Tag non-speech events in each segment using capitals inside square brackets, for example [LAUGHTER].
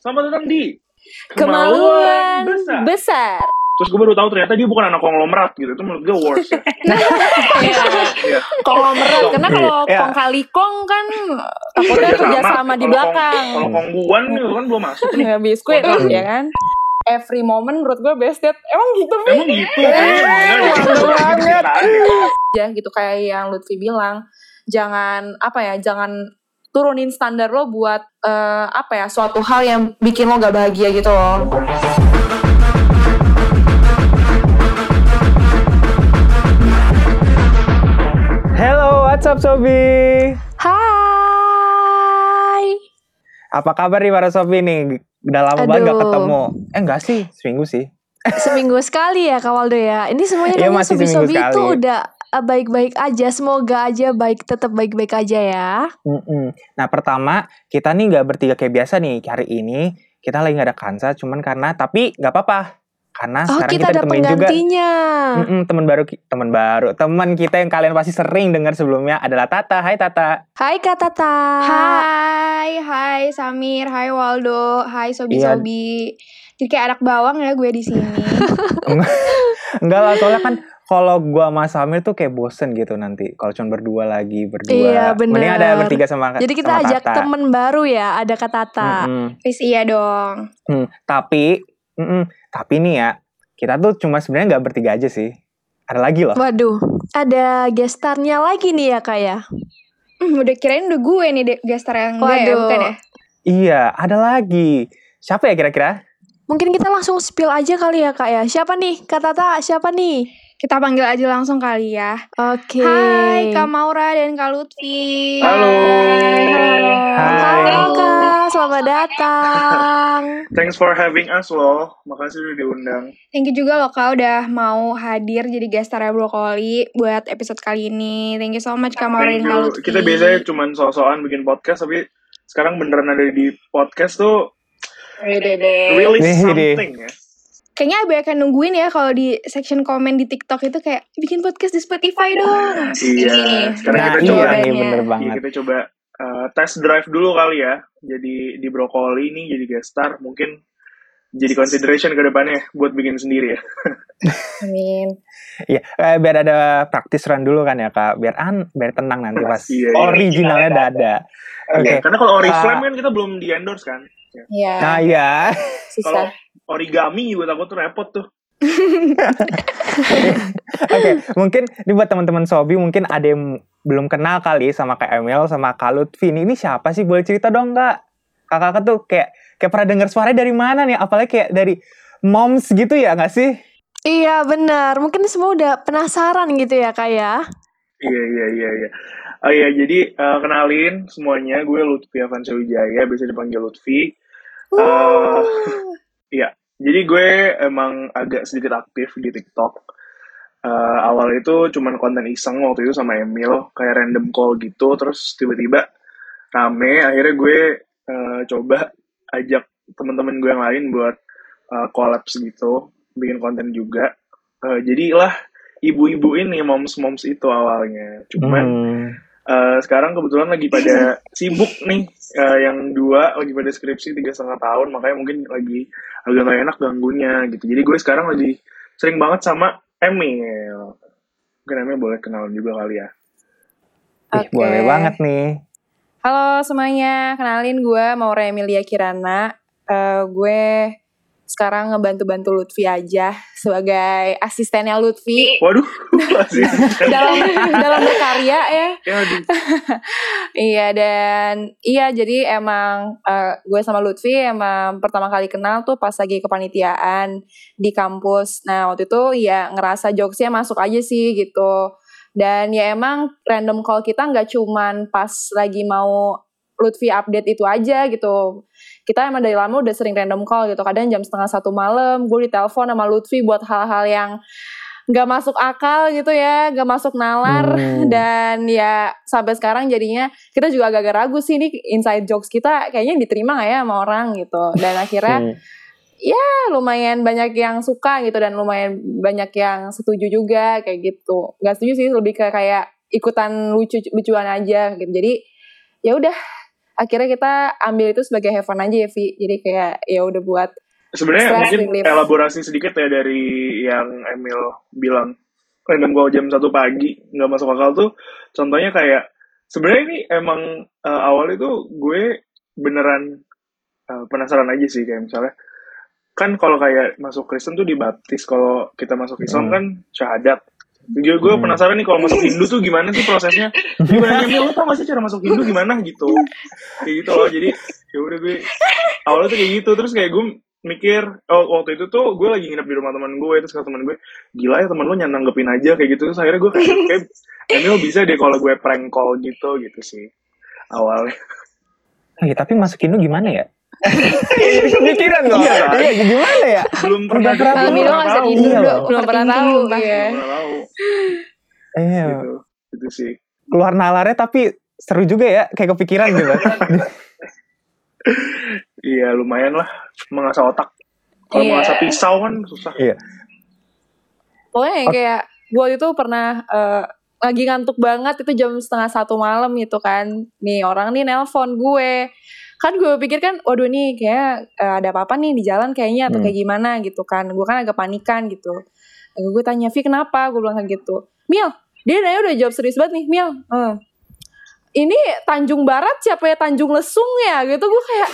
Selamat datang di Kemaluan Besar. besar. Terus gue baru tahu ternyata dia bukan anak konglomerat gitu. Itu menurut gue worst ya. [LAUGHS] Iya. Konglomerat karena kalau Iya. kong kali kong kan takutnya kerja sama di Kalau belakang. kong- Kalau kongguan nih kan belum masuk nih. Ya, biskuit ya kan. Every moment menurut gue best date. Emang gitu Vi? Emang gitu deh. Waduh Gitu banget. ceritaan deh. Ya gitu kayak yang Lutfi bilang. Jangan apa ya, jangan turunin standar lo buat eh, apa ya suatu hal yang bikin lo gak bahagia gitu loh. Hello, what's up Sobi? Hai. Apa kabar nih para Sobi nih? Udah lama banget gak Aduh. ketemu. Eh enggak sih, seminggu sih. Seminggu sekali ya Kak Waldo ya. Ini semuanya kayaknya masih sobi-sobi itu udah uh, baik-baik aja. Semoga aja baik tetap baik-baik aja ya. Mm-mm. Nah pertama, kita nih nggak bertiga kayak biasa nih. Hari ini kita lagi nggak ada Kansa, cuman karena tapi nggak apa-apa. Karena Oh, sekarang kita kita, ada juga. penggantinya. Mm-mm, teman baru, teman baru, teman kita yang kalian pasti sering dengar sebelumnya adalah Tata. Hai Tata. Hai Kak Tata. Hai, hai Samir, hai Waldo, hai Iya. sobi-sobi. Jadi kayak anak bawang ya gue di sini. [LAUGHS] Enggak lah, soalnya kan kalau gua sama Samir tuh kayak bosen gitu nanti. Kalau cuma berdua lagi, berdua. Iya, bener. Mending ada bertiga sama Jadi kita sama ajak Tata. temen baru ya, ada Kak Tata. Mm-mm. Wis iya dong. Hmm, tapi, mm-mm, tapi nih ya, kita tuh cuma sebenarnya nggak bertiga aja sih. Ada lagi loh. Waduh, ada gestarnya lagi nih ya Kak ya. Hmm, udah kirain udah gue nih gestar yang gue ya, Waduh. bukan ya? Iya, ada lagi. Siapa ya kira-kira? Mungkin kita langsung spill aja kali ya Kak ya. Siapa nih? Kak Tata, siapa nih? Kita panggil aja langsung kali ya. Oke. Hai Kak Maura dan Kak Lutfi. Halo. Hai. Halo Kak, selamat datang. Thanks for having us loh. Makasih udah diundang. Thank you juga loh Kak udah mau hadir jadi gestarnya Brokoli buat episode kali ini. Thank you so much Kak Maura Thank dan Kak. Lutfi. Kita biasanya cuma so-soan bikin podcast, tapi sekarang beneran ada di podcast tuh really something ya. Kayaknya Abe akan nungguin ya kalau di section komen di TikTok itu kayak bikin podcast di Spotify dong. Iya. Ini Sekarang Nah, kita iya coba nih jawabannya. bener Iya, banget. kita coba uh, test drive dulu kali ya. Jadi di Brokoli nih jadi guest star mungkin jadi consideration ke depannya buat bikin sendiri ya. [LAUGHS] Amin. Iya, eh, biar ada practice run dulu kan ya kak. Biar an, biar tenang nanti pas Iya, iya. originalnya udah ada. Oke. Iya, Karena kalau Oriflame Ah. kan kita belum di endorse kan. Ya. Ya, Nah iya. Kalau. Origami juga takut tuh repot tuh. [LAUGHS] Oke, mungkin ini buat teman-teman Sobi mungkin ada yang belum kenal kali sama Kak Emil sama Kak Lutfi. Ini, ini siapa sih? Boleh cerita dong Kak? Kakak-kakak tuh kayak kayak pernah dengar suaranya dari mana nih? Apalagi kayak dari moms gitu ya nggak sih? Iya benar, mungkin semua udah penasaran gitu ya kak ya. Iya iya iya iya. Oh iya jadi eh, kenalin semuanya gue Lutfi Avansa Wijaya biasa dipanggil Lutfi. Eh, [LAUGHS] Iya. Jadi gue emang agak sedikit aktif di TikTok. Eh, awal itu cuman konten iseng waktu itu sama Emil kayak random call gitu terus tiba-tiba rame akhirnya gue eh, coba ajak teman-teman gue yang lain buat eh, collabs gitu bikin konten juga Eh, jadilah ibu-ibu ini moms-moms itu awalnya cuman Hmm. Eh, sekarang kebetulan lagi pada [LAUGHS] sibuk nih eh, yang dua lagi pada skripsi tiga setengah tahun makanya mungkin lagi agak gak enak ganggunya gitu jadi gue sekarang lagi sering banget sama Emil mungkin Emil boleh kenalan juga kali ya Ih, Oke. boleh banget nih. Halo semuanya, kenalin gue Maura Emilia Kirana. Eh, gue sekarang ngebantu-bantu Lutfi aja sebagai asistennya Lutfi waduh [LAUGHS] dalam dalam berkarya ya. ya. [LAUGHS] Iya dan iya jadi emang eh, gue sama Lutfi emang pertama kali kenal tuh pas lagi kepanitiaan di kampus. Nah waktu itu ya ngerasa jokesnya masuk aja sih gitu. Dan ya emang random call kita nggak cuman pas lagi mau Lutfi update itu aja gitu. Kita emang dari lama udah sering random call gitu. Kadang jam setengah satu malam gue ditelepon sama Lutfi buat hal-hal yang nggak masuk akal gitu ya, nggak masuk nalar Hmm. [LAUGHS] dan ya sampai sekarang jadinya kita juga agak-agak ragu sih ini inside jokes kita kayaknya diterima nggak ya sama orang gitu. Dan akhirnya Hmm. ya lumayan banyak yang suka gitu dan lumayan banyak yang setuju juga kayak gitu. Gak setuju sih lebih ke kayak ikutan lucu lucuan aja gitu. Jadi ya udah akhirnya kita ambil itu sebagai have fun aja ya Vi jadi kayak ya udah buat Sebenarnya Stress mungkin relief. elaborasi sedikit ya dari yang Emil bilang random gua jam satu pagi nggak masuk akal tuh contohnya kayak sebenarnya ini emang eh, awalnya tuh gue beneran eh, penasaran aja sih kayak misalnya kan kalau kayak masuk Kristen tuh dibaptis kalau kita masuk Islam Hmm. kan syahadat jadi gue Hmm. penasaran nih kalau masuk Hindu tuh gimana sih prosesnya? Gimana Mil lo tau gak sih cara masuk Hindu gimana? Gitu. Kayak gitu loh. Jadi ya udah gue awalnya tuh kayak gitu. Terus kayak gue mikir oh waktu itu tuh gue lagi nginep di rumah teman gue terus kata teman gue gila ya teman nyan nanggepin aja kayak gitu. Terus akhirnya gue kayak Emil bisa deh kalau gue prank call gitu gitu sih awalnya. Eh, tapi masuk Hindu gimana ya? Jadi kepikiran loh. Iya, kan? Iya, gimana ya? belum pernah pernah tahu Iya, belum pernah tahu ya belum pernah tahu Iya. gitu itu sih Keluar nalarnya tapi seru juga ya, kayak kepikiran gitu. [LAUGHS] iya lumayan lah mengasah otak kalau Iya. mengasah pisau kan susah Iya. pokoknya yang kayak gue itu pernah eh, lagi ngantuk banget itu jam setengah satu malam gitu kan nih orang nih nelpon gue kan gue pikir kan waduh nih kayak eh, ada apa-apa nih di jalan kayaknya atau Hmm. kayak gimana gitu kan. Gue kan agak panikan gitu. Gue tanya Vi kenapa? Gue bilang kayak gitu. Mil dia nanya udah jawab serius banget nih Mil. "Eh, ini Tanjung Barat siapa ya? Tanjung Lesung ya? Gitu. Gue kayak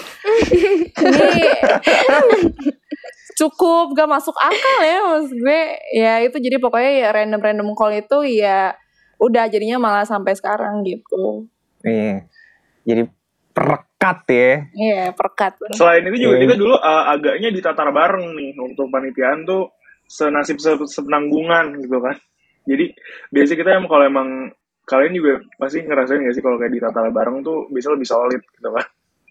ini [LAUGHS] cukup gak masuk akal ya maksud gue. Ya itu jadi pokoknya ya random random call itu ya udah jadinya malah sampai sekarang gitu. Iya. Jadi perekat ya. iya perkat Selain itu juga Iya. kita dulu uh, agaknya ditatar bareng nih untuk panitiaan tuh senasib se sepenanggungan gitu kan. Jadi biasanya kita emang kalau emang kalian juga pasti ngerasain gak sih kalau kayak ditatar bareng tuh bisa lebih solid gitu kan.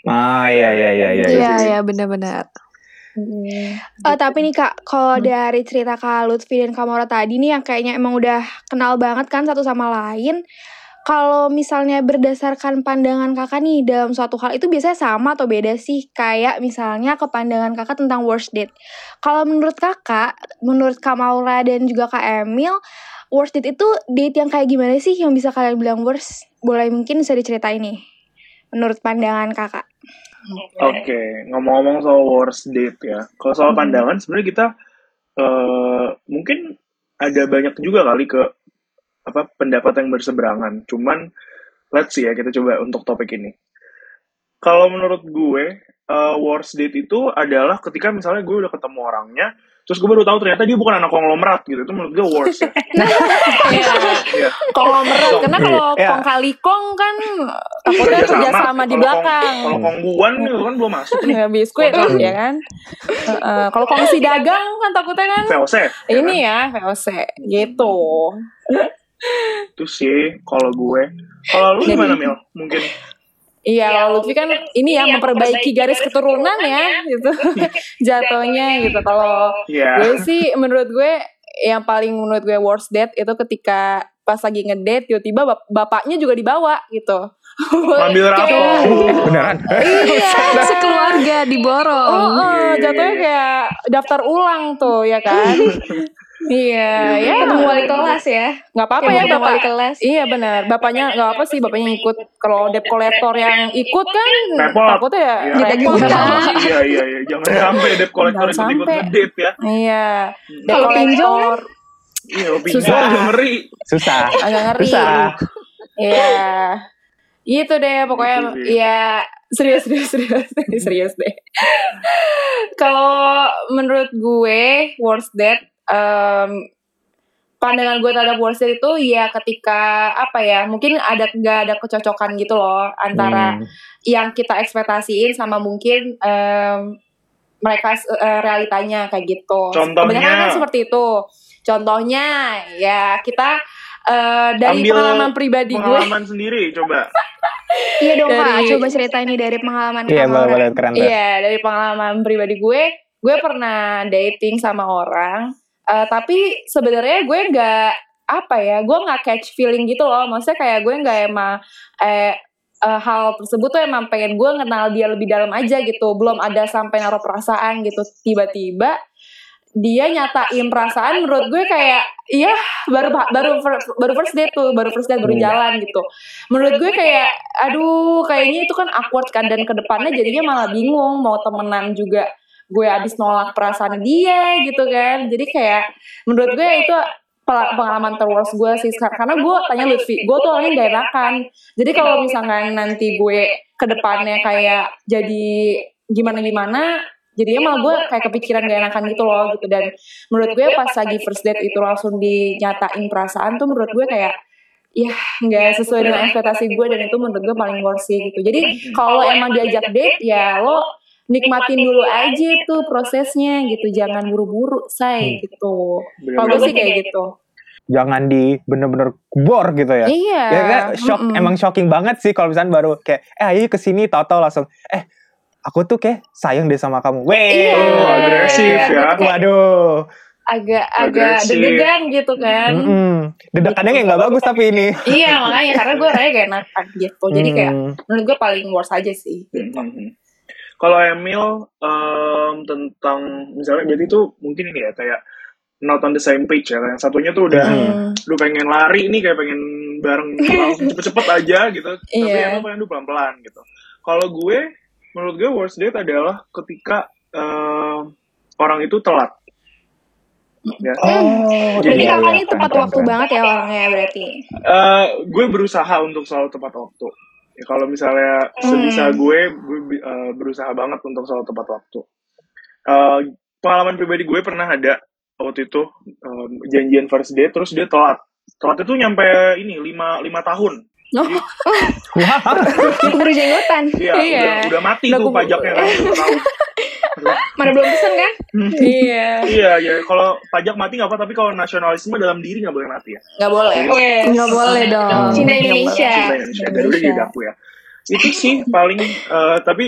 Ah, iya iya iya iya. Iya, iya benar-benar. Oh, tapi nih Kak, kalau dari cerita Kak Lutfi dan Kamora tadi nih yang kayaknya emang udah kenal banget kan satu sama lain. Kalau misalnya berdasarkan pandangan kakak nih dalam suatu hal itu biasanya sama atau beda sih? Kayak misalnya ke pandangan kakak tentang worst date. Kalau menurut kakak, menurut Kak Maura dan juga Kak Emil, worst date itu date yang kayak gimana sih yang bisa kalian bilang worst? Boleh mungkin bisa diceritain nih. Menurut pandangan kakak. Oke, ngomong-ngomong soal worst date ya. Kalau soal pandangan sebenarnya kita eh mungkin ada banyak juga kali ke apa pendapat yang berseberangan. Cuman let's see ya kita coba untuk topik ini. Kalau menurut gue eh, worst date itu adalah ketika misalnya gue udah ketemu orangnya, terus gue baru tahu ternyata dia bukan anak konglomerat gitu. Itu menurut gue worst ya. Iya. [LAUGHS] Iya. konglomerat karena kalau Iya. kong kali kong kan takutnya kerja sama di Kalau kong- belakang Kalau kongguan itu kan belum masuk nih. nggak biskuit Kongsi. ya kan Heeh. kalau kongsi dagang kan takutnya kan VOC. ya kan? ini ya VOC gitu Itu sih kalau gue. Kalau lu gimana Mil? Mungkin Iya, kalau Lutfi kan ini ya memperbaiki garis keturunan ya, gitu. [LAUGHS] Jatuhnya gitu. Kalau ya. gue sih menurut gue yang paling menurut gue worst date itu ketika pas lagi ngedate tiba-tiba bap- bapaknya juga dibawa gitu. [LAUGHS] Ngambil Kayak- rapor. [LAUGHS] Beneran? Iya. Sekeluarga diborong. Oh, oh, Iya, iya, jatuhnya iya. kayak daftar ulang tuh ya kan. Iya, ya. Ketemu wali kelas ya. nggak apa-apa ya ketemu bapak. wali kelas. Iya benar, bapaknya nggak apa sih bapaknya ikut. Kalau debt collector yang ikut kan Repot. takutnya ya Iya. repot iya iya iya jangan sampai debt collector Jangan ikut ikut sampai. ngedate ya Iya. Debt Kalau pinjol iya Susah. ngeri Susah. agak ngeri. Susah. Iya. Itu deh pokoknya Gitu ya serius serius serius [LAUGHS] serius deh. Kalau menurut gue worst date em, pandangan gue terhadap worst date itu ya ketika apa ya mungkin ada nggak ada kecocokan gitu loh antara Hmm. yang kita ekspektasiin sama mungkin em, mereka eh, realitanya kayak gitu. Contohnya? Kebanyakan kan seperti itu. Contohnya ya kita eh, dari Ambil pengalaman pribadi gue. pengalaman sendiri coba [LAUGHS] Iya dong Kak, Dari- coba ceritain nih dari pengalaman Iya, Kak boleh keren. Iya dari pengalaman pribadi gue, gue pernah dating sama orang, eh, tapi sebenarnya gue nggak apa ya, gue nggak catch feeling gitu loh. Maksudnya kayak gue nggak emang eh, eh, hal tersebut tuh emang pengen gue kenal dia lebih dalam aja gitu. Belum ada sampai naruh perasaan gitu. Tiba-tiba dia nyatain perasaan menurut gue kayak iya baru baru baru first date tuh baru first date baru Hmm. jalan gitu menurut gue kayak aduh kayaknya itu kan awkward kan dan ke depannya jadinya malah bingung mau temenan juga gue abis nolak perasaan dia gitu kan. Jadi kayak menurut gue itu pengalaman terworst gue sih karena gue tanya Lutfi gue tuh orangnya gak enakan. Jadi kalau misalkan nanti gue ke depannya kayak jadi gimana gimana jadinya malah gue kayak kepikiran gak enakan gitu loh gitu. Dan menurut gue pas lagi first date itu langsung dinyatain perasaan tuh menurut gue kayak ya nggak sesuai dengan ekspektasi gue dan itu menurut gue paling worst sih gitu. Jadi kalau emang diajak date ya lo nikmatin dulu aja tuh prosesnya gitu jangan buru-buru say Hmm. gitu kalau gue sih kayak gitu Jangan di bener-bener bor gitu ya. iya Ya kan shock mm-mm. emang shocking banget sih kalau misalnya baru kayak eh ayo ke sini tahu-tahu langsung eh aku tuh kayak sayang deh sama kamu. Weh. Iya. Oh, agresif ya. Waduh. agak agak deg-degan gitu kan Mm-mm. Dedekannya kayak nggak bagus tapi ini. iya makanya karena gue orangnya gak enakan gitu jadi kayak Hmm. menurut gue paling worst aja sih gitu. Mhm. Kalau Emil em, tentang misalnya berarti itu mungkin ini ya kayak not on the same page ya. Yang satunya tuh udah Hmm. lu pengen lari nih kayak pengen bareng [LAUGHS] cepet-cepet aja gitu. Tapi Iya. emang pengen lu pelan-pelan gitu. Kalau gue menurut gue worst date adalah ketika em, orang itu telat. Ya. Oh, Berarti iya, kakak iya. ini tepat Keren, waktu keren. banget ya orangnya berarti. Eh, gue berusaha untuk selalu tepat waktu. Ya, kalau misalnya sebisa gue, eh, berusaha banget untuk selalu tepat waktu. Eh, pengalaman pribadi gue pernah ada waktu itu em, janjian first date, terus dia telat. Telat itu nyampe ini lima lima tahun. Wah, Keburu jenggotan. Iya, Iya. udah, udah mati Udah tuh pajaknya kan. [LAUGHS] Mana belum pesen kan? iya iya, ya kalau pajak mati nggak apa, tapi kalau nasionalisme dalam diri nggak boleh mati ya. nggak boleh Yes. Nggak boleh dong. Cinta Indonesia. Cinta Indonesia. Udah jadi aku ya. Itu sih paling, eh, tapi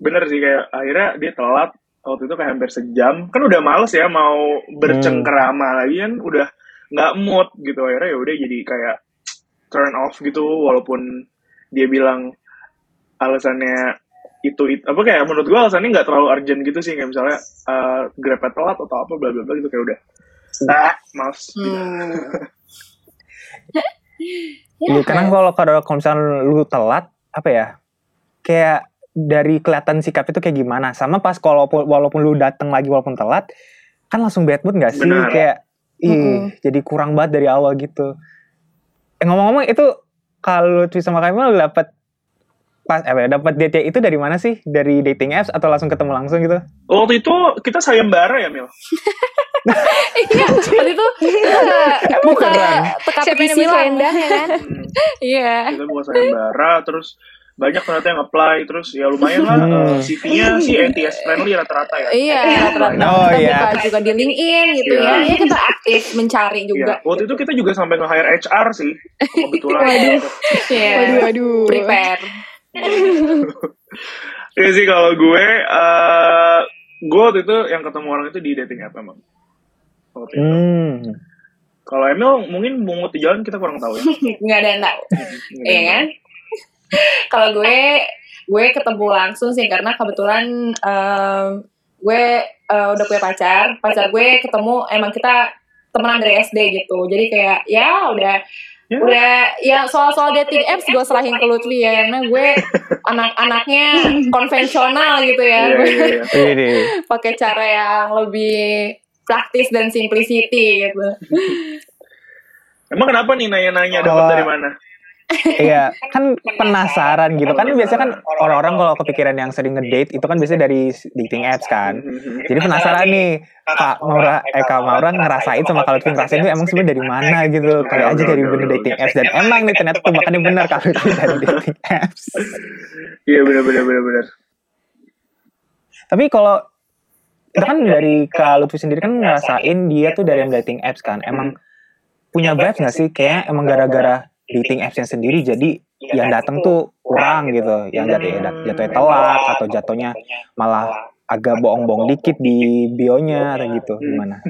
bener sih kayak akhirnya dia telat waktu itu kayak hampir sejam. Kan udah males ya mau bercengkerama lagi kan udah nggak mood gitu. Akhirnya ya udah jadi kayak turn off gitu walaupun dia bilang alasannya itu, itu apa kayak menurut gua alasannya nggak terlalu urgent gitu sih kayak misalnya eh grab telat atau apa bla bla bla gitu kayak udah ah males Hmm. Karena kalau kalau kalau misalnya lu telat apa ya? Kayak dari kelihatan sikap itu kayak gimana? Sama pas kalau walaupun lu datang lagi walaupun telat, kan langsung bad mood gak sih? Benar. Kayak ih, Mm-mm. jadi kurang banget dari awal gitu. Eh, ngomong-ngomong itu kalau Twi sama Kamil dapat pas eh dapat date itu dari mana sih? Dari dating apps atau langsung ketemu langsung gitu? waktu itu kita sayembara ya Mil [LAUGHS] iya waktu itu kita buka teka Siapa teki yang silang selendang ya kan? [LAUGHS] Hmm. iya kita buka sayembara terus banyak ternyata yang apply terus ya lumayan lah Hmm. eh, CV-nya sih ATS friendly rata-rata ya iya rata-rata Oh, kita iya. buka juga di LinkedIn gitu Iya. ya ya kita aktif mencari Iya. juga waktu itu kita juga sampai nge-hire HR sih [LAUGHS] kebetulan Iya. Waduh, waduh. prepare [LAUGHS] Iya sih kalau gue eh gue waktu itu yang ketemu orang itu di dating app emang waktu itu. Hmm. kalau Emil mungkin mungut di jalan kita kurang tahu ya [LAUGHS] nggak ada yang tahu Iya kan? [LAUGHS] Kalau gue gue ketemu langsung sih karena kebetulan em, gue eh, udah punya pacar. Pacar gue ketemu emang kita temenan dari SD gitu. Jadi kayak ya udah Ya. udah ya soal-soal dating apps gue serahin ke Lutfi ya karena gue anak-anaknya konvensional gitu ya. Iya, [LAUGHS] iya, iya. Pakai cara yang lebih praktis dan simplicity gitu. emang kenapa nih nanya-nanya dapat dari mana Iya, kan penasaran gitu kan biasanya kan orang-orang kalau kepikiran yang sering ngedate itu kan biasanya dari dating apps kan. Jadi penasaran nih, Kak Maura, eh Kak Maura ngerasain sama kalau ngerasain itu emang sebenarnya dari mana gitu. Kali aja dari bener dating apps dan emang nih ternyata tebakannya benar kalau Lutfi dari dating apps. iya benar benar benar benar Tapi kalau itu kan dari Kak Lutfi sendiri kan ngerasain dia tuh dari yang dating apps kan. Emang punya vibes gak sih? Kayak emang gara-gara dating appsnya sendiri jadi yang datang tuh kurang gitu. Yang jatuhnya, jatuhnya telat atau jatuhnya malah agak bohong-bohong dikit di bionya atau gitu. Gimana? [LAUGHS]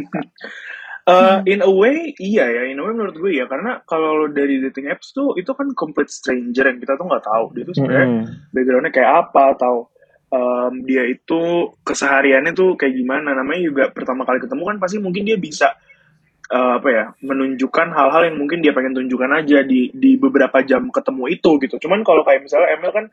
Eh, in a way iya ya in a way menurut gue ya karena kalau dari dating apps tuh itu kan complete stranger yang kita tuh nggak tahu dia tuh sebenarnya Mm-mm. backgroundnya kayak apa atau em, dia itu kesehariannya tuh kayak gimana namanya juga pertama kali ketemu kan pasti mungkin dia bisa eh, apa ya menunjukkan hal-hal yang mungkin dia pengen tunjukkan aja di di beberapa jam ketemu itu gitu. Cuman kalau kayak misalnya Emil kan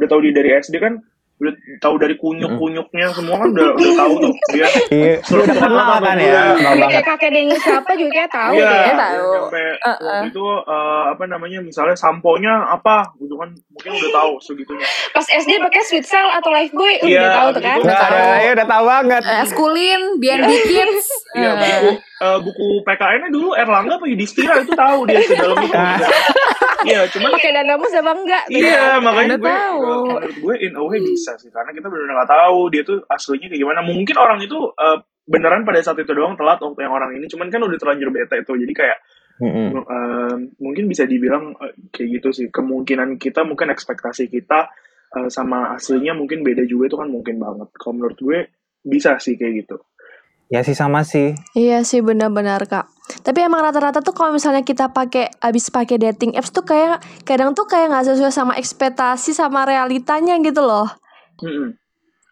udah tahu dia dari SD kan udah tahu dari kunyuk-kunyuknya semua kan udah udah tahu tuh dia Iya, Suruh udah ketemu kenal kan ya, banget. kayak kakek Denny siapa juga kayak tahu Iya, deh. Dia tahu. sampai Uh-uh. waktu itu eh, apa namanya misalnya samponya apa gitu kan mungkin udah tahu segitunya Pas SD pakai Sweet Cell atau Lifebuoy uh, Iya, udah tahu tuh abis kan. Udah tahu. ya udah tahu banget. Eh, Eskulin, BNB Kids. Iya, Eh. buku eh, buku PKN-nya dulu Erlangga apa Yudhistira itu tahu dia di dalam itu. [LAUGHS] Iya, cuman Pakai dandamus apa enggak? Beda Iya, kan? makanya gue, tahu. gue- menurut gue in a way bisa sih, karena kita benar-benar nggak tahu dia tuh aslinya kayak gimana. Mungkin orang itu eh, beneran pada saat itu doang telat waktu yang orang ini, cuman kan udah terlanjur bete itu, jadi kayak Mm-mm. eh, mungkin bisa dibilang eh, kayak gitu sih. Kemungkinan kita, mungkin ekspektasi kita eh, sama aslinya mungkin beda juga itu kan mungkin banget. Kalau menurut gue bisa sih kayak gitu. Ya sih sama sih. Iya sih benar-benar kak. Tapi emang rata-rata tuh kalau misalnya kita pakai abis pakai dating apps tuh kayak kadang tuh kayak nggak sesuai sama ekspektasi sama realitanya gitu loh.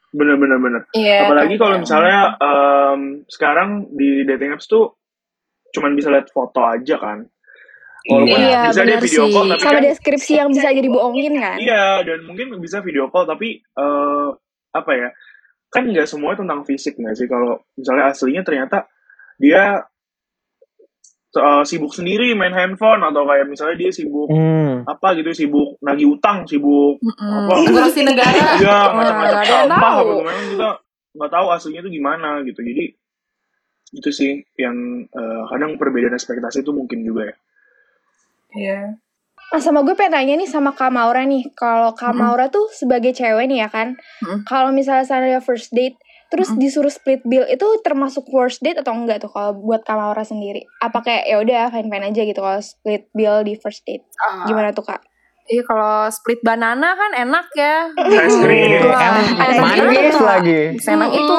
Bener-bener bener. Iya. Apalagi kalau misalnya em, sekarang di dating apps tuh cuman bisa lihat foto aja kan. Walaupun Iya, bisa dia video sih. call tapi Sama kan deskripsi yang bisa jadi bohongin kan. iya dan mungkin bisa video call tapi eh, apa ya? Kan nggak semuanya tentang fisik nggak sih kalau misalnya aslinya ternyata dia eh, sibuk sendiri main handphone atau kayak misalnya dia sibuk Hmm. apa gitu sibuk nagih utang sibuk Mm-mm. apa Ngurusin negara. [LAUGHS] Iya, macam-macam sampah tahu. apa gimana kita nggak tahu aslinya itu gimana gitu. Jadi itu sih yang eh, kadang perbedaan ekspektasi itu mungkin juga ya. Iya. Nah, sama gue pengen tanya nih sama Kak Maura nih. Kalau Kak Mm-mm. Maura tuh sebagai cewek nih ya kan. Mm-mm. Kalau misalnya sana first date, terus Mm-mm. disuruh split bill itu termasuk worst date atau enggak tuh kalau buat Kak Maura sendiri? Apa kayak ya udah fine fine aja gitu kalau split bill di first date? Ah, Gimana tuh Kak? Iya kalau split banana kan enak ya. Es krim. Ada manis juga. lagi. Senang Mm-mm. itu.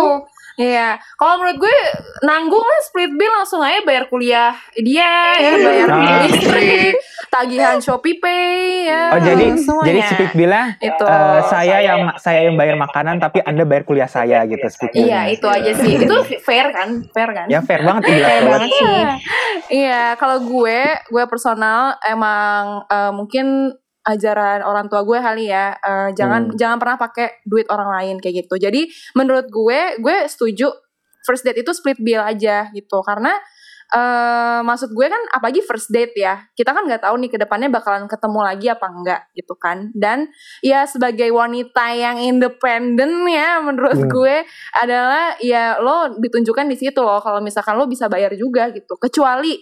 Iya, kalau menurut gue nanggung lah split bill langsung aja bayar kuliah dia, ya bayar Ah. listrik, tagihan Shopee Pay, ya. Oh jadi semuanya. jadi split bill-nya itu. eh, saya yang saya yang bayar makanan tapi Anda bayar kuliah saya gitu split Iya bill-nya. itu aja sih. Itu fair kan, fair kan? Ya fair banget Fair banget. banget sih. Iya, kalau gue, gue personal emang eh, mungkin ajaran orang tua gue kali ya, eh, jangan Hmm. jangan pernah pakai duit orang lain kayak gitu. Jadi menurut gue, gue setuju first date itu split bill aja gitu, karena eh maksud gue kan apalagi first date ya, kita kan nggak tahu nih ke depannya bakalan ketemu lagi apa enggak gitu kan. Dan ya sebagai wanita yang independen ya, menurut Hmm. gue adalah ya lo ditunjukkan di situ loh kalau misalkan lo bisa bayar juga gitu kecuali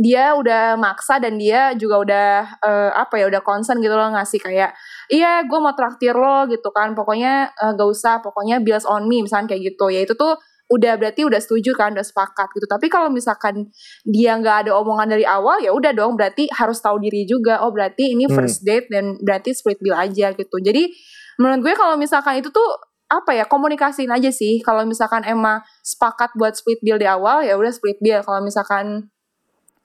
dia udah maksa dan dia juga udah eh, apa ya udah concern gitu loh ngasih kayak iya gue mau traktir lo gitu kan. Pokoknya eh, gak usah pokoknya bills on me misalnya kayak gitu. Ya itu tuh udah berarti udah setuju kan udah sepakat gitu. Tapi kalau misalkan dia nggak ada omongan dari awal ya udah dong berarti harus tahu diri juga oh berarti ini Hmm. first date dan berarti split bill aja gitu. Jadi menurut gue kalau misalkan itu tuh apa ya komunikasiin aja sih. Kalau misalkan emang sepakat buat split bill di awal ya udah split bill. Kalau misalkan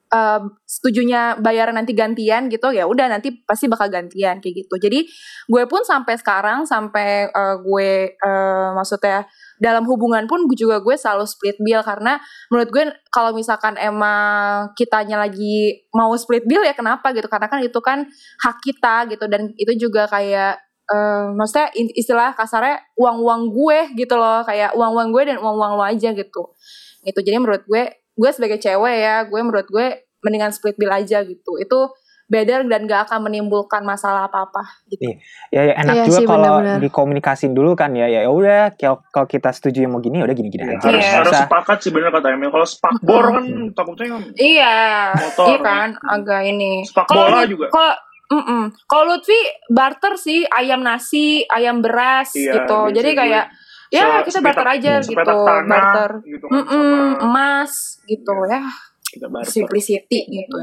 eh, setujunya bayaran nanti gantian gitu ya udah nanti pasti bakal gantian kayak gitu. Jadi gue pun sampai sekarang sampai eh, gue eh, maksudnya dalam hubungan pun gue juga gue selalu split bill. Karena menurut gue kalau misalkan emang kitanya lagi mau split bill ya kenapa gitu? Karena kan itu kan hak kita gitu. Dan itu juga kayak eh, maksudnya istilah kasarnya uang-uang gue gitu loh. Kayak uang-uang gue dan uang-uang lo aja gitu. Gitu. Jadi menurut gue gue sebagai cewek ya gue menurut gue mendingan split bill aja gitu itu better dan gak akan menimbulkan masalah apa-apa gitu Ya, ya enak Iya juga kalau dikomunikasin dulu kan ya. Ya udah kalau kita setuju yang mau gini ya udah gini-gini Iya, aja. harus Iya. harus sepakat sih bener kata Emil. Kalau spakbor kan Hmm. takutnya iya motor. iya kan agak ini Sepak Kalau bola juga. kalau mm-mm. kalau Lutfi barter sih ayam nasi ayam beras Iya, gitu jadi kayak ya kita barter aja gitu barter gitu kan Mm-mm, sama emas gitu ya kita barter. simplicity gitu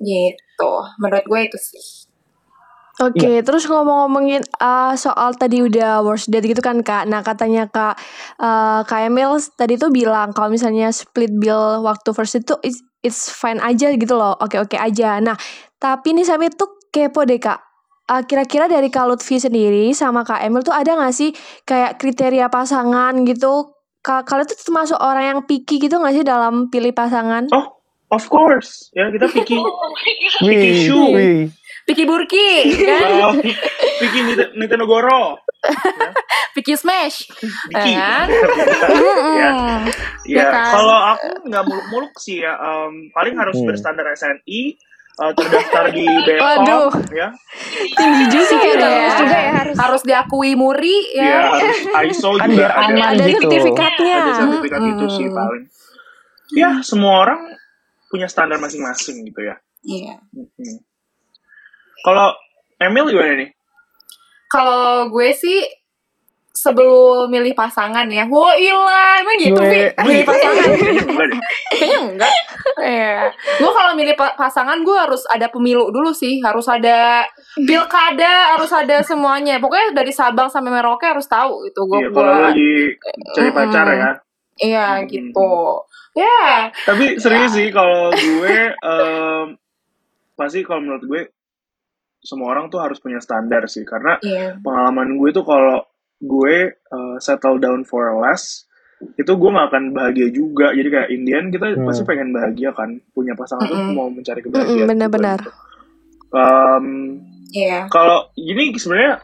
gitu menurut gue itu sih Oke, terus ngomong-ngomongin uh, soal tadi udah worst date gitu kan kak. Nah katanya kak uh, kak Emil tadi tuh bilang kalau misalnya split bill waktu first date tuh it's, it's fine aja gitu loh. Oke oke aja. Nah tapi nih Sami tuh kepo deh kak. uh, kira-kira dari Kak Lutfi sendiri sama Kak Emil tuh ada gak sih kayak kriteria pasangan gitu? Ka kalian tuh termasuk orang yang picky gitu gak sih dalam pilih pasangan? Oh, of course. Ya, kita picky. [LAUGHS] picky Wih, shoe. Piki Burki, [LAUGHS] kan? Uh, picky Nita- Nitenogoro. [LAUGHS] Piki Smash. Diki. Kan? ya. Ya Ya, kan? kalau aku nggak muluk-muluk sih ya, em, paling harus Hmm. berstandar SNI, eh, terdaftar di Waduh. BPOM, ya, Tinggi juga Iya, kayak harus gitu. juga ya harus. Harus diakui muri ya ya. harus ISO Kan juga ada, Ada gitu. sertifikatnya. ada sertifikat itu sih paling. Ya, semua orang punya standar masing-masing gitu ya. Iya. Mm-mm. Kalau Emil gimana nih? Kalau gue sih sebelum milih pasangan ya, wah ilah, emang gitu Gue- sih milih pasangan. [LAUGHS] Enggak deh. Kayaknya enggak. Iya. Gue kalau milih pa- pasangan gue harus ada pemilu dulu sih, harus ada pilkada, harus ada semuanya. Pokoknya dari Sabang sampai Merauke harus tahu gitu. Gue Iya, kalau lagi cari Mm-mm. pacar ya. Iya Hmm. gitu. Ya. Tapi serius sih kalau gue em, pasti kalau menurut gue semua orang tuh harus punya standar sih karena Iya. pengalaman gue tuh kalau gue uh, settle down for less itu gue gak akan bahagia juga jadi kayak Indian kita Hmm. pasti pengen bahagia kan punya pasangan tuh Mm-mm. mau mencari kebahagiaan benar-benar. juga gitu. Iya. kalau ini sebenarnya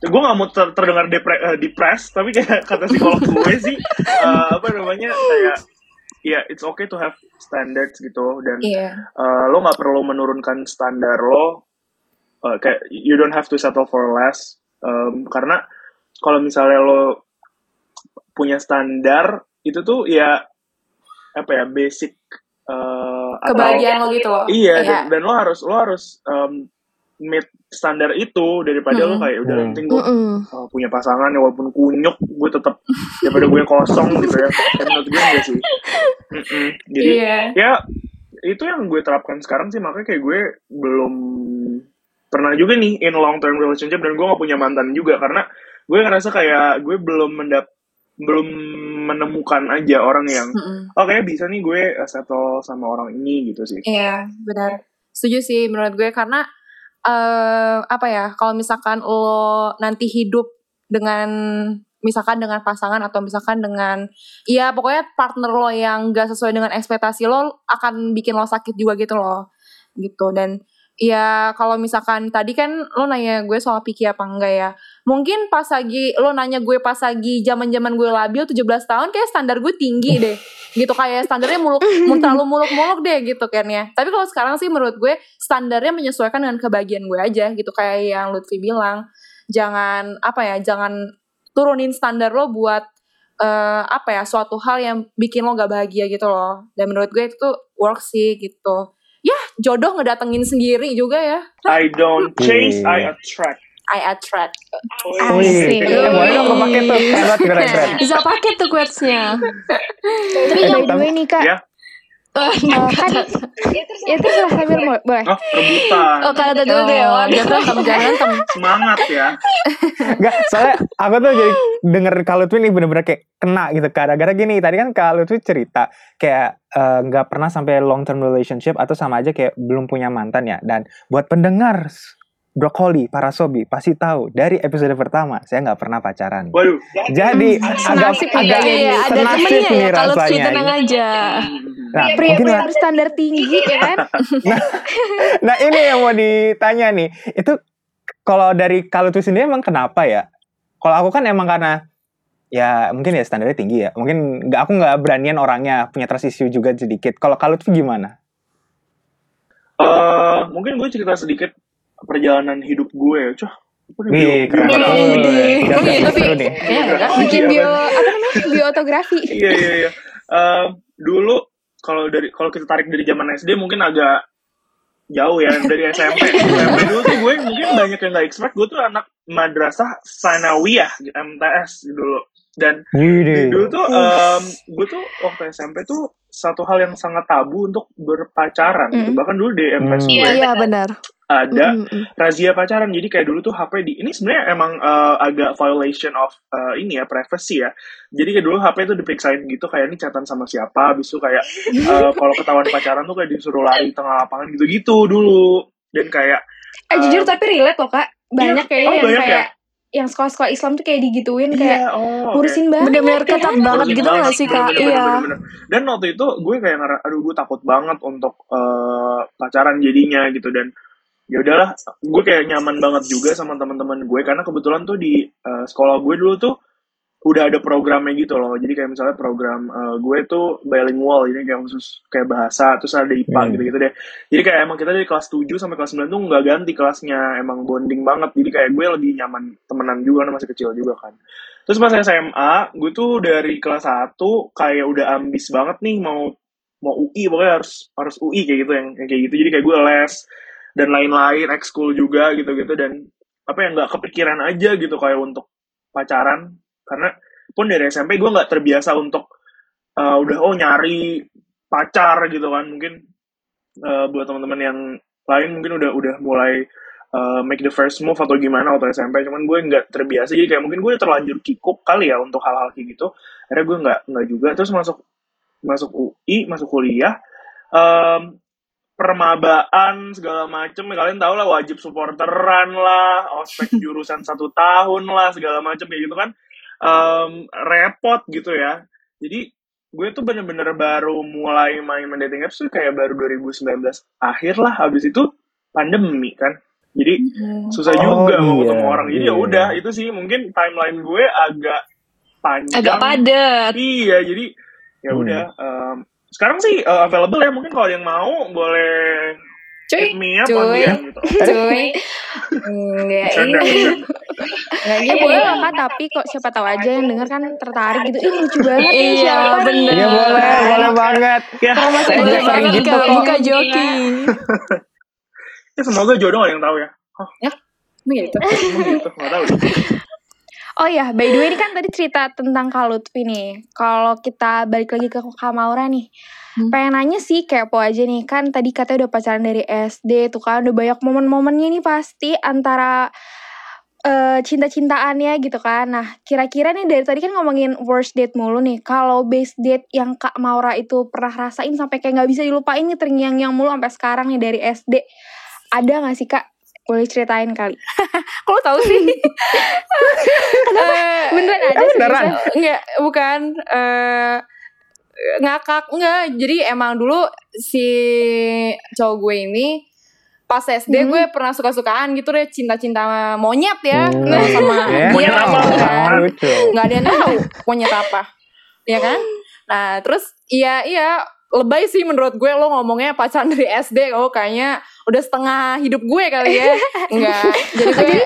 gue gak mau ter- terdengar depre- eh, depres tapi kayak [LAUGHS] kata psikolog gue sih eh, apa namanya kayak ya it's okay to have standards gitu dan Iya. uh, lo nggak perlu menurunkan standar lo uh, kayak you don't have to settle for less Um, karena kalau misalnya lo punya standar itu tuh ya apa ya basic uh, atau- Kebahagiaan lo gitu loh. iya dan, dan lo harus lo harus um, meet standar itu daripada lo Mm-mm. kayak udah penting gue Mm-mm. uh, punya pasangan ya walaupun kunyuk gue tetap daripada gue kosong gitu ya dan menurut gue enggak sih Mm-mm. jadi Iya. ya itu yang gue terapkan sekarang sih makanya kayak gue belum pernah juga nih in long term relationship dan gue gak punya mantan juga karena gue ngerasa kayak gue belum mendap belum menemukan aja orang yang Mm-mm. oh kayak bisa nih gue uh, settle sama orang ini gitu sih Iya, benar. Setuju sih menurut gue karena eh apa ya, kalau misalkan lo nanti hidup dengan misalkan dengan pasangan atau misalkan dengan ya pokoknya partner lo yang gak sesuai dengan ekspektasi lo akan bikin lo sakit juga gitu loh. Gitu dan ya kalau misalkan tadi kan lo nanya gue soal picky apa enggak ya. Mungkin pas lagi lo nanya gue pas lagi zaman-zaman gue labil 17 tahun kayak standar gue tinggi deh. [LAUGHS] Gitu kayak standarnya muluk terlalu muluk-muluk deh gitu kan ya. Tapi kalau sekarang sih menurut gue standarnya menyesuaikan dengan kebahagiaan gue aja gitu kayak yang Lutfi bilang. Jangan apa ya, jangan turunin standar lo buat eh, apa ya suatu hal yang bikin lo gak bahagia gitu loh. Dan menurut gue itu tuh work sih gitu. Jodoh ngedatengin sendiri juga ya. I don't chase Wih. I attract I attract. Asik. Wih, eh, boleh dong pakai tuh. [LAUGHS] Bisa pakai tuh quotes-nya. Tapi by the way nih kak, ya eh, kan ya terserah sambil mo- boleh. oh rebutan Oh, kalau dulu deh. Oh, Wan. jangan berantem, jangan berantem. semangat ya Enggak, soalnya aku tuh jadi denger Kak Lutfi nih bener-bener kayak kena gitu. Gara-gara gini, tadi kan Kak Lutfi cerita kayak eh, nggak pernah sampai long term relationship atau sama aja kayak belum punya mantan ya. Dan buat pendengar Brokoli, para sobi pasti tahu dari episode pertama saya nggak pernah pacaran. waduh Jadi agak Senasib nih agak kayaknya ya. Ada temennya nih ya. Kalau rasanya. tenang aja. Nah, Pria mungkin pria berstandar tinggi ya kan? [LAUGHS] [LAUGHS] nah ini yang mau ditanya nih. Itu kalau dari kalau itu sendiri emang kenapa ya? Kalau aku kan emang karena ya mungkin ya standarnya tinggi ya. Mungkin nggak aku nggak beranian orangnya punya trust issue juga sedikit. Kalau kalau itu gimana? Eh, mungkin gue cerita sedikit perjalanan hidup gue Cah, apa nih, Wih, bio- keren bio- banget. Wih, Wih, Emang seru gitu, Vi? nih. Iya? Bikin Iya, bio kan? apa namanya? Biotografi. iya iya iya Em, dulu kalau dari kalau kita tarik dari zaman SD mungkin agak jauh ya dari SMP SMP [LAUGHS] dulu tuh gue mungkin banyak yang nggak expect gue tuh anak madrasah sanawiyah MTS dulu dan Wih, deh. dulu tuh em, gue tuh waktu SMP tuh satu hal yang sangat tabu untuk berpacaran gitu. Mm. bahkan dulu di MTS Hmm. gue Iya benar. Ada Mm, mm, mm. razia pacaran jadi kayak dulu tuh HP di ini sebenarnya emang eh, agak violation of eh, ini ya privacy ya jadi kayak dulu HP tuh diperiksain gitu kayak ini catatan sama siapa habis itu kayak [LAUGHS] eh, kalau ketahuan pacaran tuh kayak disuruh lari tengah lapangan gitu-gitu dulu dan kayak Eh jujur tapi relate loh kak. Banyak iya. kayaknya Oh, yang banyak kayak yang sekolah-sekolah Islam tuh kayak digituin kayak Iya, oh, ngurusin banget. Bener-bener ya ketat kan? banget gitu banget. gak sih kak? Bener-bener, Iya. bener-bener. Dan waktu itu gue kayak aduh gue takut banget untuk eh, pacaran jadinya gitu dan ya udahlah gue kayak nyaman banget juga sama teman-teman gue karena kebetulan tuh di eh, sekolah gue dulu tuh udah ada programnya gitu loh jadi kayak misalnya program eh, gue tuh bilingual ini kayak khusus kayak bahasa terus ada IPA Hmm. gitu-gitu deh jadi kayak emang kita dari kelas 7 sampai kelas 9 tuh nggak ganti kelasnya emang bonding banget jadi kayak gue lebih nyaman temenan juga karena masih kecil juga kan Terus pas SMA, gue tuh dari kelas 1 kayak udah ambis banget nih mau mau UI pokoknya harus harus UI kayak gitu yang, yang kayak gitu. Jadi kayak gue les dan lain-lain, ekskul juga gitu-gitu dan apa ya nggak kepikiran aja gitu kayak untuk pacaran. Karena pun dari SMP gue nggak terbiasa untuk uh, udah oh nyari pacar gitu kan. Mungkin uh, buat teman-teman yang lain mungkin udah udah mulai uh, make the first move atau gimana waktu SMP cuman gue nggak terbiasa. Jadi kayak mungkin gue terlanjur kikuk kali ya untuk hal-hal kayak gitu. Akhirnya gue nggak nggak juga. Terus masuk masuk UI masuk kuliah um, permabaan segala macem. Ya kalian tau lah wajib supporteran lah ospek [LAUGHS] jurusan satu tahun lah segala macem kayak gitu kan. Um, repot gitu ya. Jadi gue tuh bener-bener baru mulai main-main dating apps tuh kayak baru 2019 akhir lah habis itu pandemi kan. Jadi susah Oh, juga mau iya, ketemu orang. Jadi ya iya. udah itu sih mungkin timeline gue agak panjang. Agak padet. iya jadi ya Hmm. udah um, sekarang sih uh, available ya mungkin kalau ada yang mau boleh hit Cuy, me up cuy. on DM gitu cuy. Enggak ini. bercanda. Enggak Eh gitu. boleh lah kak, tapi kok siapa tahu aja yang denger kan tertarik gitu. Ih lucu banget Iya, siapa nih? bener. Iya boleh, boleh banget. ya, Kalau masih boleh banget gitu. Buka joki. ya semoga jodoh ada yang tahu ya oh, Emang gitu. emang gitu nggak tahu. Oh iya, by the way ini kan tadi cerita tentang Kak Lutfi nih. Kalau kita balik lagi ke Kak Maura nih. Hmm. Pengen nanya sih kepo aja nih. Kan tadi katanya udah pacaran dari SD tuh kan. Udah banyak momen-momennya nih pasti antara eh cinta-cintaannya gitu kan. Nah, kira-kira nih dari tadi kan ngomongin worst date mulu nih. Kalau best date yang Kak Maura itu pernah rasain sampai kayak nggak bisa dilupain nih terngiang-ngiang mulu sampai sekarang nih dari SD. Ada nggak sih Kak? Boleh ceritain kali. [LAUGHS] Kok lo tahu sih? [LAUGHS] Eh, Beneran ada Eh, beneran? Enggak, bukan eh ngakak enggak. Jadi emang dulu si cowok gue ini pas SD Hmm. gue pernah suka-sukaan gitu deh cinta-cinta monyet ya Hmm. Nah, sama Ya, dia monyet apa? nggak ada yang tahu monyet apa ya kan nah terus iya iya lebay sih menurut gue lo ngomongnya pacaran dari SD oh kayaknya udah setengah hidup gue kali ya [LAUGHS] enggak jadi gue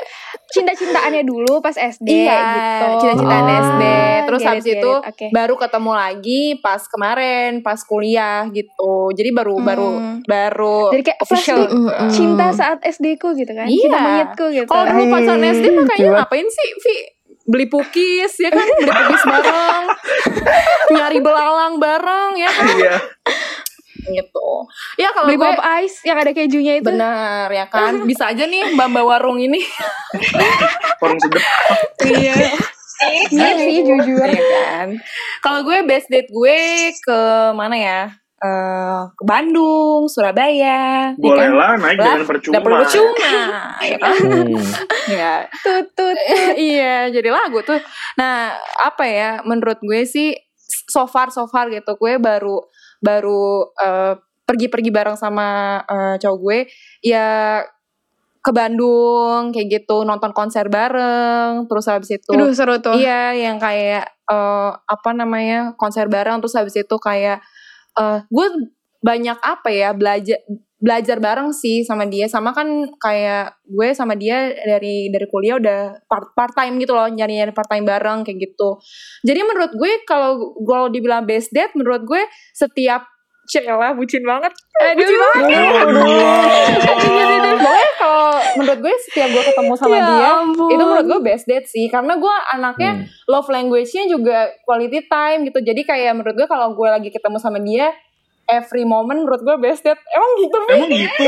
cinta-cintaannya dulu pas SD Iya, gitu. cinta-cintaan Oh. SD. Terus Get it, habis get itu it. Oke. baru ketemu lagi pas kemarin, pas kuliah gitu. Jadi baru Hmm. baru baru Jadi kayak official. Mm-mm. cinta saat SD ku gitu kan. Iya. Cinta monyetku gitu. Kalau dulu pacaran SD cuek. ngapain sih, Vi? Beli pukis ya kan, beli pukis bareng, [LAUGHS] nyari belalang bareng ya kan, iya gitu. Ya kalau Beli gue pop ice yang ada kejunya itu. bener ya kan, [LAUGHS] bisa aja nih mbak mbak warung ini. [LAUGHS] orang sedep Iya. [LAUGHS] Iya sih jujur. Iya kan. Kalau gue best date gue ke mana ya? Eh, ke Bandung, Surabaya. ya boleh kan? lah naik Lah, dengan percuma Dapur percuma, ya kan? Hmm. Ya. Tutut. iya, jadi lagu tuh. Nah, apa ya? Menurut gue sih so far so far gitu. Gue baru baru eh, pergi-pergi bareng sama eh, cowok gue ya ke Bandung kayak gitu nonton konser bareng terus habis itu Aduh seru tuh. Iya, yang kayak eh, apa namanya konser bareng terus habis itu kayak eh gue banyak apa ya belajar belajar bareng sih sama dia. Sama kan kayak gue sama dia dari dari kuliah udah part part time gitu loh nyari nyari part time bareng kayak gitu. Jadi menurut gue kalau kalau dibilang best date menurut gue setiap Cela bucin banget. Bucin banget. Pokoknya kalau menurut gue setiap gue ketemu sama Ya dia ampun. itu menurut gue best date sih. Karena gue anaknya Hmm. love language-nya juga quality time gitu. Jadi kayak menurut gue kalau gue lagi ketemu sama dia every moment menurut gue best date emang gitu Mi? emang gitu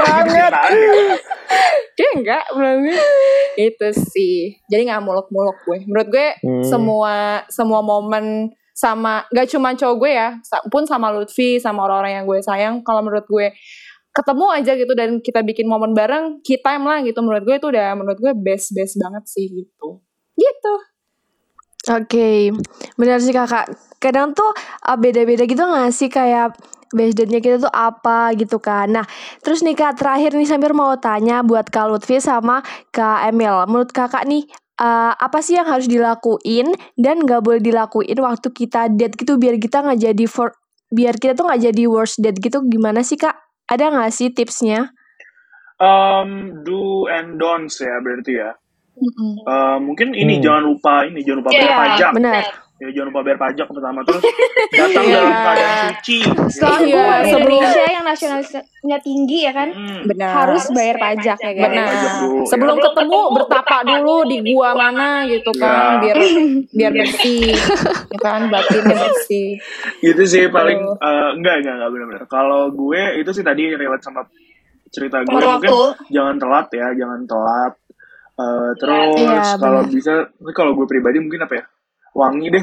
banget. Kayak enggak berarti itu sih. Jadi nggak muluk-muluk gue. Menurut gue Hmm. semua semua momen sama gak cuma cowok gue ya pun sama Lutfi sama orang-orang yang gue sayang kalau menurut gue ketemu aja gitu dan kita bikin momen bareng key time lah gitu. Menurut gue itu udah menurut gue best best banget sih gitu. Gitu Oke, benar sih kakak. Kadang tuh uh, beda-beda gitu gak sih kayak date-nya kita tuh apa gitu kan. Nah, terus nih kak terakhir nih sambil mau tanya buat Kak Lutfi sama Kak Emil. Menurut kakak nih uh, apa sih yang harus dilakuin dan gak boleh dilakuin waktu kita date gitu biar kita nggak jadi for biar kita tuh nggak jadi worst date gitu gimana sih kak? Ada nggak sih tipsnya? Um, do and don'ts ya berarti ya. Uh, mungkin ini Hmm. jangan lupa ini jangan lupa bayar Iya, pajak. Benar. Ya, jangan lupa bayar pajak pertama terus datang Iya. dalam keadaan suci. Warga sebelum- Indonesia yang nasionalisnya tinggi ya kan, Hmm. benar harus bayar pajak ya kan. benar Pajak dulu, ya. sebelum ketemu bertapa dulu di gua mana gitu kan Ya. biar [LAUGHS] biar bersih ya kan batinnya bersih Gitu sih paling Betul. eh, enggak enggak enggak benar-benar. Kalau gue itu sih tadi relate sama cerita gue mungkin jangan telat ya, jangan telat. Eh, terus Iya, kalau bisa ini kalau gue pribadi mungkin apa ya? Wangi deh.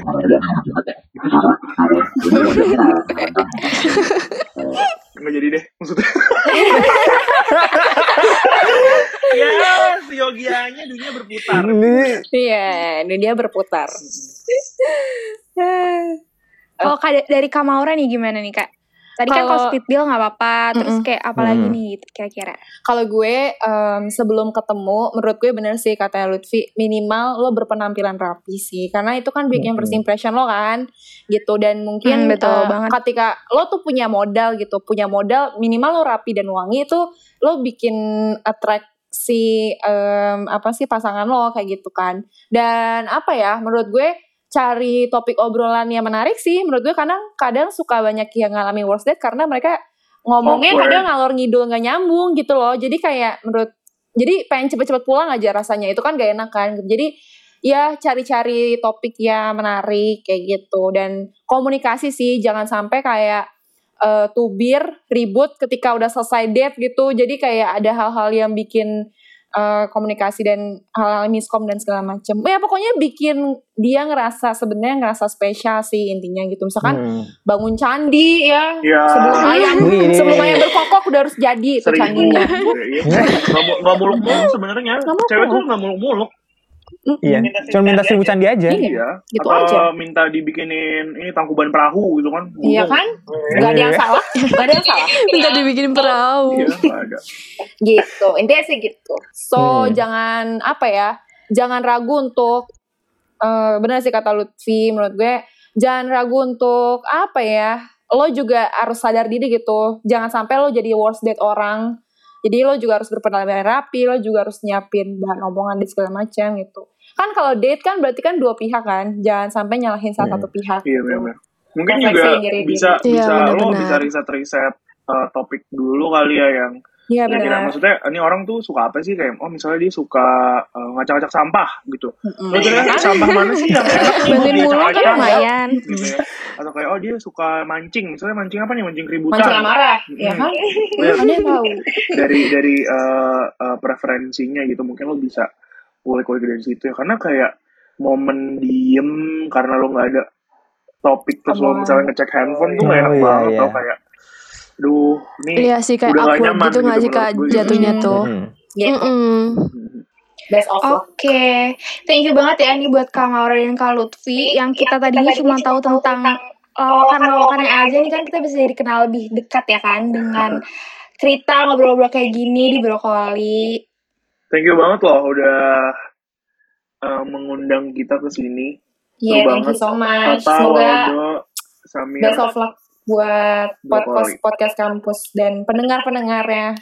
Nggak jadi deh maksudnya. [LAUGHS] ya, si Yogianya dunia berputar. Ini iya dia berputar Kalau [LAUGHS] kak- dari Kamaura nih gimana nih kak? Tadi kan kalau split bill nggak apa-apa, terus Mm-mm. kayak apa lagi Mm. nih gitu kira-kira? kalau gue em, sebelum ketemu menurut gue bener sih katanya Lutfi minimal lo berpenampilan rapi sih karena itu kan bikin first impression lo kan gitu dan Hmm, mungkin betul eh, banget. ketika lo tuh punya modal gitu punya modal minimal lo rapi dan wangi itu lo bikin attract si em, apa sih pasangan lo kayak gitu kan dan apa ya menurut gue cari topik obrolan yang menarik sih menurut gue kadang kadang suka banyak yang ngalamin worst date karena mereka ngomongnya Awkward. kadang ngalor ngidul nggak nyambung gitu loh. Jadi kayak menurut jadi pengen cepet-cepet pulang aja rasanya. Itu kan gak enak kan. Jadi ya cari-cari topik yang menarik kayak gitu. Dan komunikasi sih jangan sampai kayak eh, tubir ribut ketika udah selesai date gitu. Jadi kayak ada hal-hal yang bikin eh, komunikasi dan hal-hal miskom dan segala macem. Ya pokoknya bikin dia ngerasa sebenarnya ngerasa spesial sih intinya gitu. Misalkan Hmm. bangun candi ya. Ya. sebelum ayam sebelum ayam berkokok udah harus jadi itu seribu candinya. Iya. nggak mu- nggak muluk-muluk sebenarnya. Cewek tuh nggak muluk-muluk Iya, cuma minta seribu candi aja. Iya. iya. Gitu atau aja. minta dibikinin ini tangkuban perahu gitu kan. Iya kan? Nggak ada yang salah. [LAUGHS] Nggak ada yang salah. Minta dibikin perahu. iya ada. Gitu. Intinya sih gitu. So Hmm. jangan apa ya jangan ragu untuk eh benar sih kata Lutfi menurut gue jangan ragu untuk apa ya lo juga harus sadar diri gitu. Jangan sampai lo jadi worst date orang jadi lo juga harus berpenampilan rapi lo juga harus nyiapin bahan omongan dan segala macam gitu kan kalau date kan berarti kan dua pihak kan jangan sampai nyalahin salah Hmm. satu pihak iya gitu. benar mungkin Refleksi juga diri bisa diri. Iya, bisa lo bisa riset riset topik dulu kali ya yang iya kira benar. maksudnya ini orang tuh suka apa sih? Kayak oh misalnya dia suka eh, ngacak-ngacak sampah gitu. Lo kira sampah mana sih yang enak Bantuin [LAUGHS] mulu kan lumayan. gitu ya. Atau kayak oh dia suka mancing. Misalnya mancing apa nih? Mancing keributan. Mancing amarah. Ya Hmm. kan? Iya. yang tahu? Dari dari eh, eh, preferensinya gitu. Mungkin lo bisa kulik-kulik dari situ ya. Karena kayak momen diem karena lo nggak ada topik terus lo misalnya ngecek handphone tuh nggak Oh, enak iya, banget iya. tau kayak duh nih Iya sih kayak Udah awkward nyaman gitu nggak gitu sih kak jatuhnya Mm. tuh. Hmm. gitu Mm-mm. best of Oke, thank you banget ya nih buat Kak Maura dan Kak Lutfi yang kita tadinya cuma tahu tentang lawakan-lawakan yang aja nih kan kita bisa jadi kenal lebih dekat ya kan dengan cerita ngobrol-ngobrol kayak gini di brokoli. thank you banget loh udah eh, mengundang kita ke sini Iya, Seru thank you banget. so much. Tata, Semoga Samir best of luck buat podcast podcast kampus dan pendengar-pendengarnya.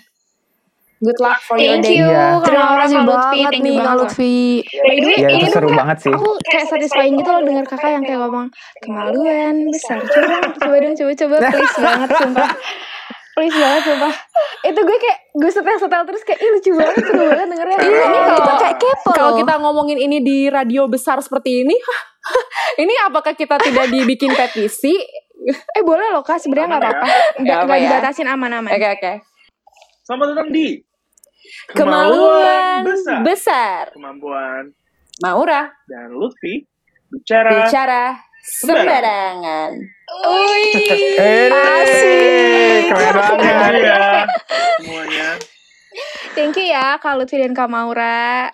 Good luck for your Thank day. you, Iya. Kak Terima kasih Kak Lutfi. nih you Kak banget. Lutfi. By the way, Iya, itu ini tuh seru Kak, banget sih. Aku kayak satisfying gitu loh denger kakak yang kayak ngomong kemaluan besar. Coba dong, [LAUGHS] coba dong, coba coba please banget sumpah. Please banget sumpah. Itu gue kayak gue setel-setel terus kayak ih lucu banget, seru banget dengernya. Iya, ini Kita kalau kayak kepo kalau kita ngomongin ini di radio besar seperti ini, [LAUGHS] ini apakah kita tidak dibikin petisi? Eh boleh loh kak, sebenarnya nggak ya? apa-apa. Nggak ya? dibatasin aman-aman. Oke oke. selamat datang di Kemaluan besar besar. kemampuan Maura dan Lutfi bicara bicara sembarangan. Wih. Asik. keren banget. you ya semuanya. Thank you ya Kak Lutfi dan Kak Maura.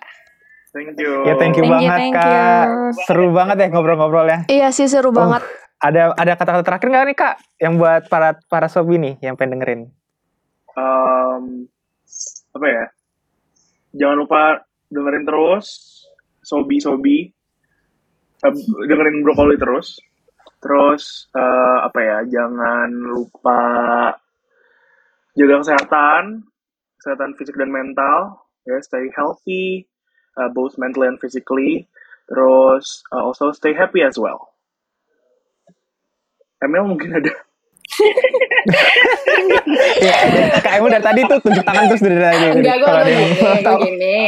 Thank you. Ya thank you Thank you, banget thank kak. you. Seru banget ya ngobrol-ngobrolnya. Iya sih seru banget. Ada ada kata-kata terakhir nggak nih kak yang buat para para sobi nih yang pengen dengerin? Um, apa ya? Jangan lupa dengerin terus Sobi Sobi. Eh, dengerin brokoli terus. Terus eh, apa ya? Jangan lupa jaga kesehatan, kesehatan fisik dan mental. Ya, stay healthy, uh, both mentally and physically. Terus uh, also stay happy as well. Emil mungkin ada Ya, [LAUGHS] kak Emil dari tadi tuh tunjuk tangan terus dari tadi. Enggak, gue gini, gue gini.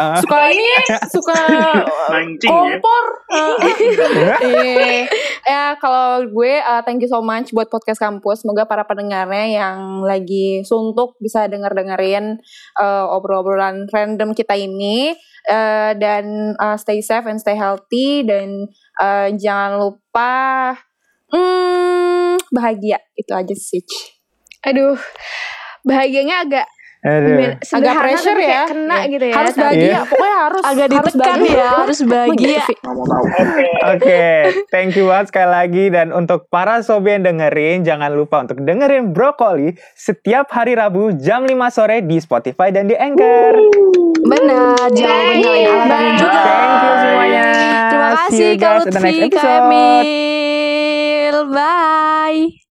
Ah. Suka ini, suka [LAUGHS] mancing ya. kompor. Iya. [LAUGHS] ya kalau gue uh, thank you so much buat podcast kampus. Semoga para pendengarnya yang lagi suntuk bisa denger dengerin uh, obrolan random kita ini Uh, dan uh, stay safe and stay healthy dan uh, jangan lupa hmm, bahagia itu aja sih. Aduh, bahagianya agak Aduh. Agak pressure ya. kena Iya. gitu ya. Harus bahagia, Iya. pokoknya harus Agak harus ditekan bahagia. ya, harus bahagia. Oke, thank you banget sekali lagi dan untuk para sobi yang dengerin jangan lupa untuk dengerin Brokoli setiap hari Rabu jam 5 sore di Spotify dan di Anchor. Benar, jangan lupa nyalain juga. Thank you semuanya. Terima kasih Kak Lutfi, Kak episode. Emil. Bye.